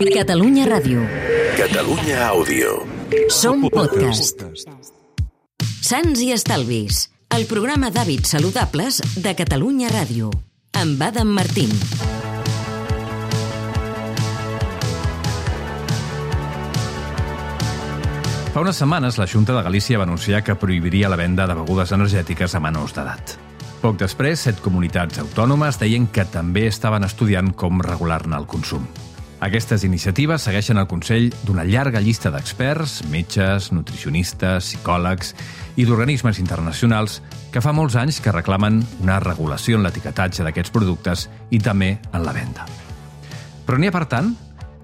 Catalunya Ràdio. Catalunya Àudio. Som podcast. Sants i Estalvis. El programa d'hàbits saludables de Catalunya Ràdio. Amb Adam Martín. Fa unes setmanes, la Junta de Galícia va anunciar que prohibiria la venda de begudes energètiques a menors d'edat. Poc després, set comunitats autònomes deien que també estaven estudiant com regular-ne el consum. Aquestes iniciatives segueixen el consell d'una llarga llista d'experts, metges, nutricionistes, psicòlegs i d'organismes internacionals que fa molts anys que reclamen una regulació en l'etiquetatge d'aquests productes i també en la venda. Però n'hi ha, per tant,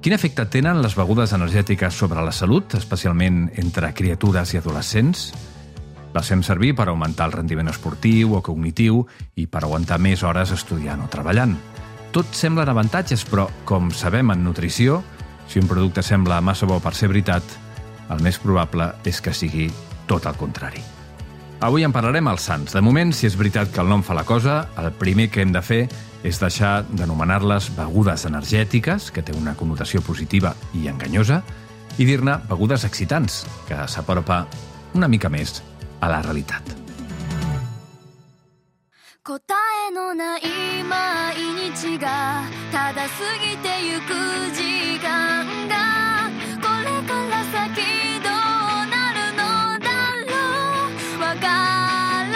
Quin efecte tenen les begudes energètiques sobre la salut, especialment entre criatures i adolescents? Les fem servir per augmentar el rendiment esportiu o cognitiu i per aguantar més hores estudiant o treballant. Tot semblen avantatges, però, com sabem en nutrició, si un producte sembla massa bo per ser veritat, el més probable és que sigui tot el contrari. Avui en parlarem als sants. De moment, si és veritat que el nom fa la cosa, el primer que hem de fer és deixar d'anomenar-les begudes energètiques, que té una connotació positiva i enganyosa, i dir-ne begudes excitants, que s'apropa una mica més a la realitat. 答えのない毎日がただ過ぎてゆく時間がこれから先どうなるのだろうわから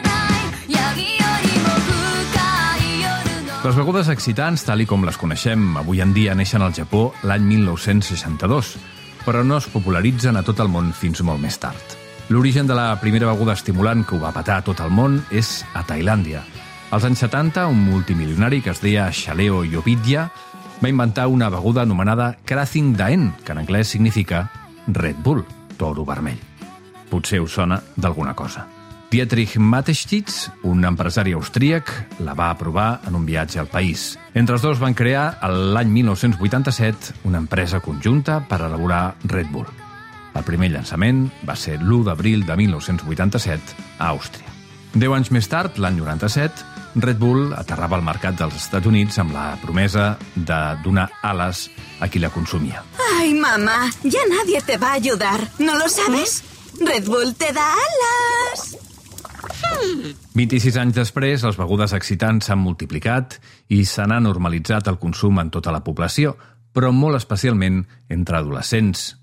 ない闇よりも深い夜の Les begudes excitants, tal i com les coneixem avui en dia, neixen al Japó l'any 1962, però no es popularitzen a tot el món fins molt més tard. L'origen de la primera beguda estimulant que ho va patar a tot el món és a Tailàndia. als anys 70, un multimilionari que es deia Shaleo Yovidya va inventar una beguda anomenada Krathing Daen, que en anglès significa Red Bull, toro vermell. Potser us sona d'alguna cosa. Dietrich Mateschitz, un empresari austríac, la va aprovar en un viatge al país. Entre els dos van crear, l'any 1987, una empresa conjunta per elaborar Red Bull. El primer llançament va ser l'1 d'abril de 1987 a Àustria. Deu anys més tard, l'any 97, Red Bull aterrava al mercat dels Estats Units amb la promesa de donar ales a qui la consumia. Ay, mamá, ya nadie te va a ayudar. ¿No lo sabes? Red Bull te da alas. 26 anys després, les begudes excitants s'han multiplicat i se n'ha normalitzat el consum en tota la població, però molt especialment entre adolescents.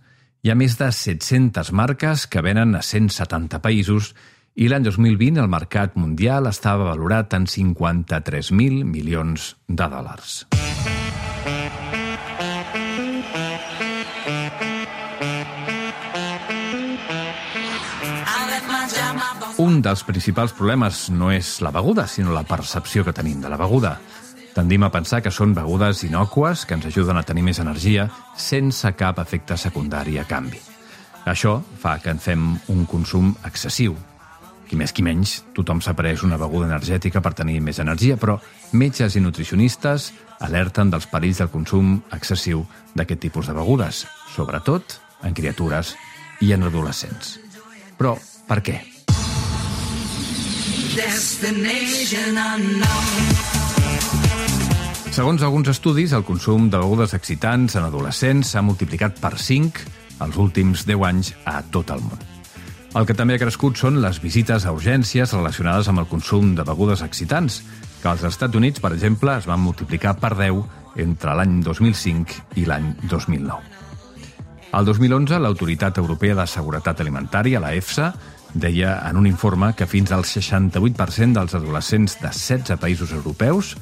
Hi ha més de 700 marques que venen a 170 països i l'any 2020 el mercat mundial estava valorat en 53.000 milions de dòlars. Un dels principals problemes no és la beguda, sinó la percepció que tenim de la beguda. Tendim a pensar que són begudes inòcues que ens ajuden a tenir més energia sense cap efecte secundari a canvi. Això fa que en fem un consum excessiu. Qui més qui menys, tothom s'ha pres una beguda energètica per tenir més energia, però metges i nutricionistes alerten dels perills del consum excessiu d'aquest tipus de begudes, sobretot en criatures i en adolescents. Però per què? Segons alguns estudis, el consum de begudes excitants en adolescents s'ha multiplicat per 5 els últims 10 anys a tot el món. El que també ha crescut són les visites a urgències relacionades amb el consum de begudes excitants, que als Estats Units, per exemple, es van multiplicar per 10 entre l'any 2005 i l'any 2009. El 2011, l'Autoritat Europea de Seguretat Alimentària, la EFSA, deia en un informe que fins al 68% dels adolescents de 16 països europeus,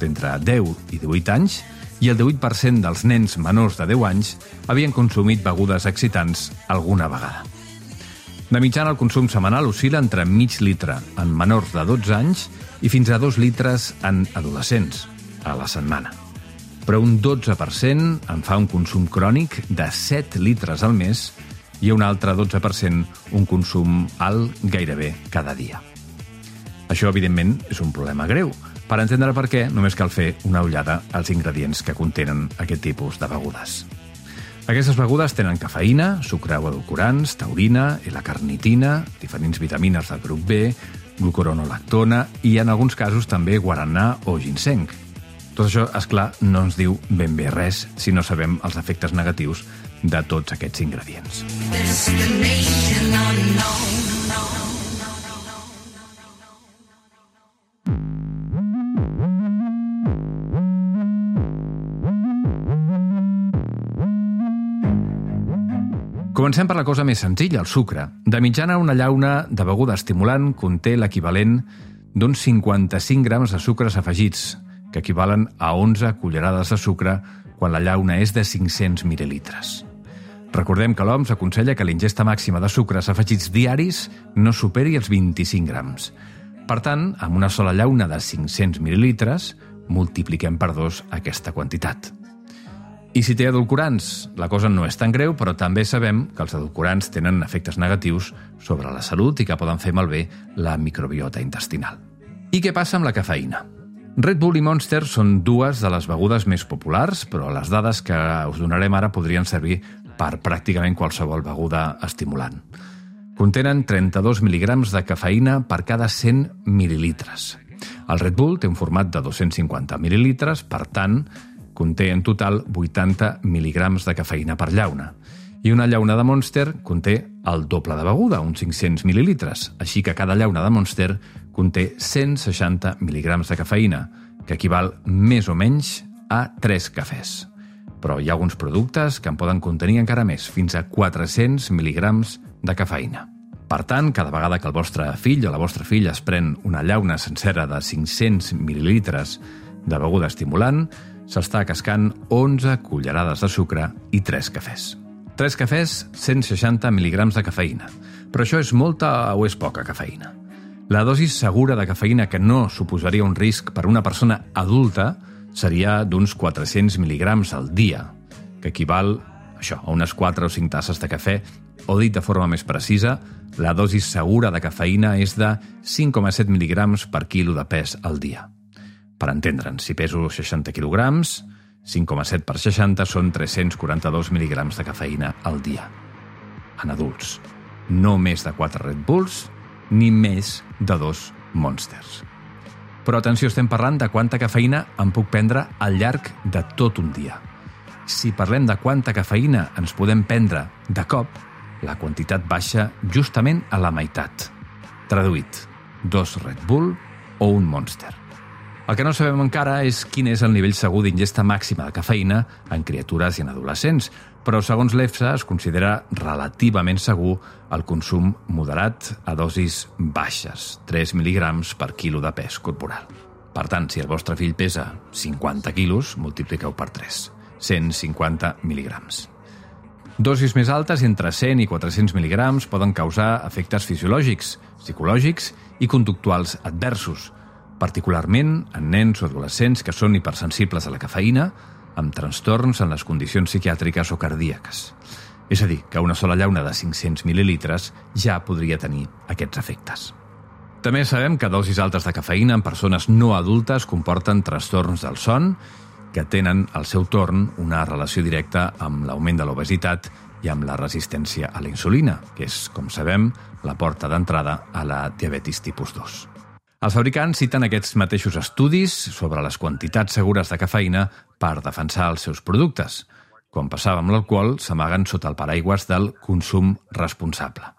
d'entre 10 i 18 anys, i el 18% dels nens menors de 10 anys havien consumit begudes excitants alguna vegada. De mitjana, el consum setmanal oscil·la entre mig litre en menors de 12 anys i fins a 2 litres en adolescents a la setmana. Però un 12% en fa un consum crònic de 7 litres al mes i un altre 12% un consum alt gairebé cada dia. Això, evidentment, és un problema greu. Per entendre per què, només cal fer una ullada als ingredients que contenen aquest tipus de begudes. Aquestes begudes tenen cafeïna, sucre o edulcorants, taurina, L-carnitina, diferents vitamines del grup B, glucoronolactona i, en alguns casos, també guaranà o ginseng. Tot això, és clar, no ens diu ben bé res si no sabem els efectes negatius de tots aquests ingredients. Comencem per la cosa més senzilla, el sucre. De mitjana, una llauna de beguda estimulant conté l'equivalent d'uns 55 grams de sucres afegits, que equivalen a 11 cullerades de sucre quan la llauna és de 500 mil·lilitres. Recordem que l'OMS aconsella que l'ingesta màxima de sucres afegits diaris no superi els 25 grams. Per tant, amb una sola llauna de 500 mil·lilitres, multipliquem per dos aquesta quantitat. I si té edulcorants, la cosa no és tan greu, però també sabem que els edulcorants tenen efectes negatius sobre la salut i que poden fer malbé la microbiota intestinal. I què passa amb la cafeïna? Red Bull i Monster són dues de les begudes més populars, però les dades que us donarem ara podrien servir per pràcticament qualsevol beguda estimulant. Contenen 32 mil·lígrams de cafeïna per cada 100 mil·lilitres. El Red Bull té un format de 250 mil·lilitres, per tant, conté en total 80 mil·lígrams de cafeïna per llauna. I una llauna de Monster conté el doble de beguda, uns 500 mil·lilitres, així que cada llauna de Monster conté 160 mil·lígrams de cafeïna, que equival més o menys a 3 cafès. Però hi ha alguns productes que en poden contenir encara més, fins a 400 mil·lígrams de cafeïna. Per tant, cada vegada que el vostre fill o la vostra filla es pren una llauna sencera de 500 mil·lilitres de beguda estimulant, s'està cascant 11 cullerades de sucre i 3 cafès. 3 cafès, 160 mil·lígrams de cafeïna. Però això és molta o és poca cafeïna? La dosi segura de cafeïna que no suposaria un risc per una persona adulta seria d'uns 400 mil·lígrams al dia, que equival això, a unes 4 o 5 tasses de cafè, o dit de forma més precisa, la dosi segura de cafeïna és de 5,7 mil·lígrams per quilo de pes al dia. Per entendre'ns, si peso 60 quilograms, 5,7 per 60 són 342 mil·lígrams de cafeïna al dia. En adults. No més de 4 Red Bulls, ni més de 2 Monsters. Però atenció, estem parlant de quanta cafeïna em puc prendre al llarg de tot un dia. Si parlem de quanta cafeïna ens podem prendre de cop, la quantitat baixa justament a la meitat. Traduït, dos Red Bull o un Monster. El que no sabem encara és quin és el nivell segur d'ingesta màxima de cafeïna en criatures i en adolescents, però segons l'EFSA es considera relativament segur el consum moderat a dosis baixes, 3 mil·lígrams per quilo de pes corporal. Per tant, si el vostre fill pesa 50 quilos, multipliqueu per 3, 150 mil·lígrams. Dosis més altes, entre 100 i 400 mil·lígrams, poden causar efectes fisiològics, psicològics i conductuals adversos, particularment en nens o adolescents que són hipersensibles a la cafeïna, amb trastorns en les condicions psiquiàtriques o cardíaques. És a dir, que una sola llauna de 500 mil·lilitres ja podria tenir aquests efectes. També sabem que dosis altes de cafeïna en persones no adultes comporten trastorns del son que tenen, al seu torn, una relació directa amb l'augment de l'obesitat i amb la resistència a la insulina, que és, com sabem, la porta d'entrada a la diabetis tipus 2. Els fabricants citen aquests mateixos estudis sobre les quantitats segures de cafeïna per defensar els seus productes. Com passava amb l'alcohol, s'amaguen sota el paraigües del consum responsable.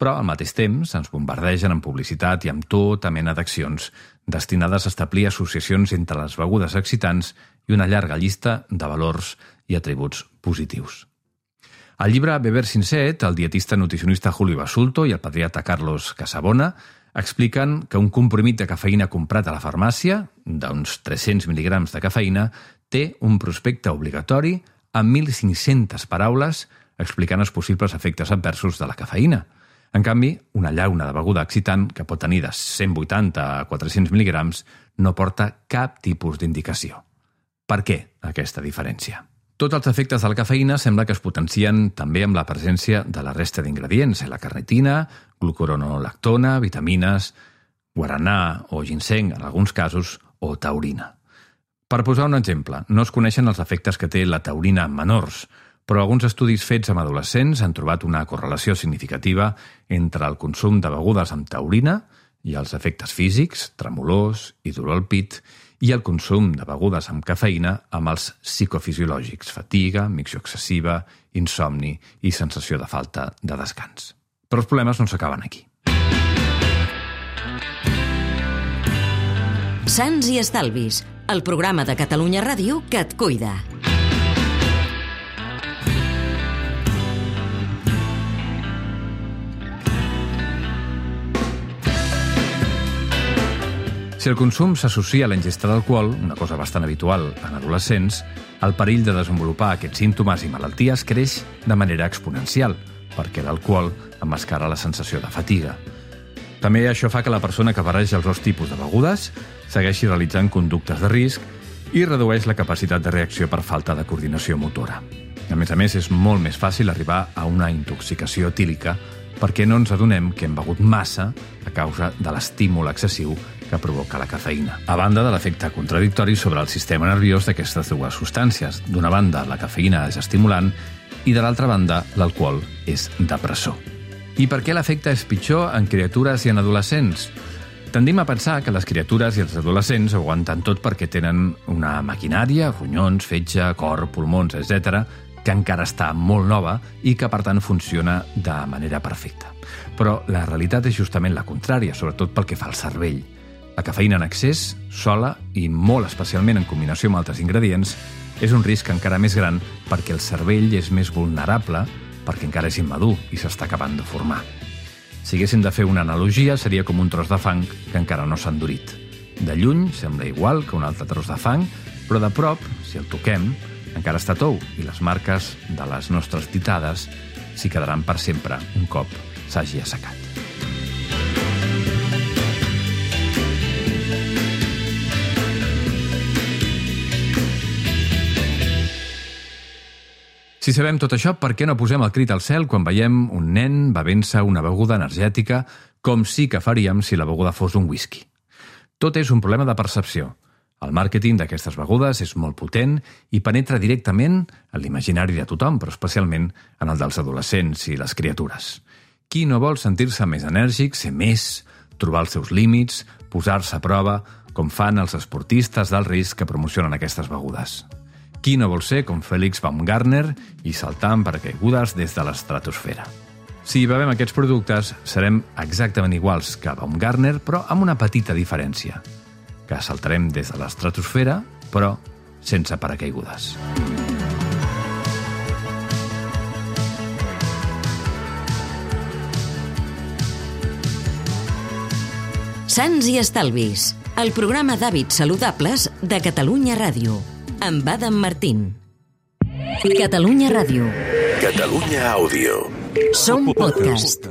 Però, al mateix temps, ens bombardegen amb publicitat i amb tota mena d'accions destinades a establir associacions entre les begudes excitants i una llarga llista de valors i atributs positius. Al llibre Beber sin set, el dietista nutricionista Julio Basulto i el pediatra Carlos Casabona expliquen que un comprimit de cafeïna comprat a la farmàcia, d'uns 300 mil·lígrams de cafeïna, té un prospecte obligatori amb 1.500 paraules explicant els possibles efectes adversos de la cafeïna. En canvi, una llauna de beguda excitant, que pot tenir de 180 a 400 mil·lígrams, no porta cap tipus d'indicació. Per què aquesta diferència? Tots els efectes de la cafeïna sembla que es potencien també amb la presència de la resta d'ingredients, la carnitina, glucuronolactona, vitamines, guaranà o ginseng, en alguns casos, o taurina. Per posar un exemple, no es coneixen els efectes que té la taurina en menors, però alguns estudis fets amb adolescents han trobat una correlació significativa entre el consum de begudes amb taurina i els efectes físics, tremolors i dolor al pit, i el consum de begudes amb cafeïna amb els psicofisiològics, fatiga, micció excessiva, insomni i sensació de falta de descans. Però els problemes no s'acaben aquí. Sants i Estalvis, el programa de Catalunya Ràdio que et cuida. Si el consum s'associa a la ingesta d'alcohol, una cosa bastant habitual en adolescents, el perill de desenvolupar aquests símptomes i malalties creix de manera exponencial, perquè l'alcohol emmascara la sensació de fatiga. També això fa que la persona que barreja els dos tipus de begudes segueixi realitzant conductes de risc i redueix la capacitat de reacció per falta de coordinació motora. A més a més, és molt més fàcil arribar a una intoxicació etílica perquè no ens adonem que hem begut massa a causa de l'estímul excessiu que provoca la cafeïna. A banda de l'efecte contradictori sobre el sistema nerviós d'aquestes dues substàncies. D'una banda, la cafeïna és estimulant i de l'altra banda, l'alcohol és depressor. I per què l'efecte és pitjor en criatures i en adolescents? Tendim a pensar que les criatures i els adolescents aguanten tot perquè tenen una maquinària, ronyons, fetge, cor, pulmons, etc que encara està molt nova i que, per tant, funciona de manera perfecta. Però la realitat és justament la contrària, sobretot pel que fa al cervell. La cafeïna en excés, sola i molt especialment en combinació amb altres ingredients, és un risc encara més gran perquè el cervell és més vulnerable perquè encara és immadur i s'està acabant de formar. Si haguéssim de fer una analogia, seria com un tros de fang que encara no s'ha endurit. De lluny sembla igual que un altre tros de fang, però de prop, si el toquem, encara està tou i les marques de les nostres ditades s'hi quedaran per sempre un cop s'hagi assecat. Si sabem tot això, per què no posem el crit al cel quan veiem un nen bevent-se una beguda energètica com sí que faríem si la beguda fos un whisky? Tot és un problema de percepció. El màrqueting d'aquestes begudes és molt potent i penetra directament en l'imaginari de tothom, però especialment en el dels adolescents i les criatures. Qui no vol sentir-se més enèrgic, ser més, trobar els seus límits, posar-se a prova, com fan els esportistes d'alt risc que promocionen aquestes begudes? Qui no vol ser com Félix Baumgartner i saltar amb paracaigudes des de l'estratosfera? Si bevem aquests productes, serem exactament iguals que Baumgartner, però amb una petita diferència – que saltarem des de l'estratosfera, però sense paracaigudes. Sants i Estalvis, el programa d'hàbits saludables de Catalunya Ràdio, amb Adam Martín. Catalunya Ràdio. Catalunya Àudio. Som podcast.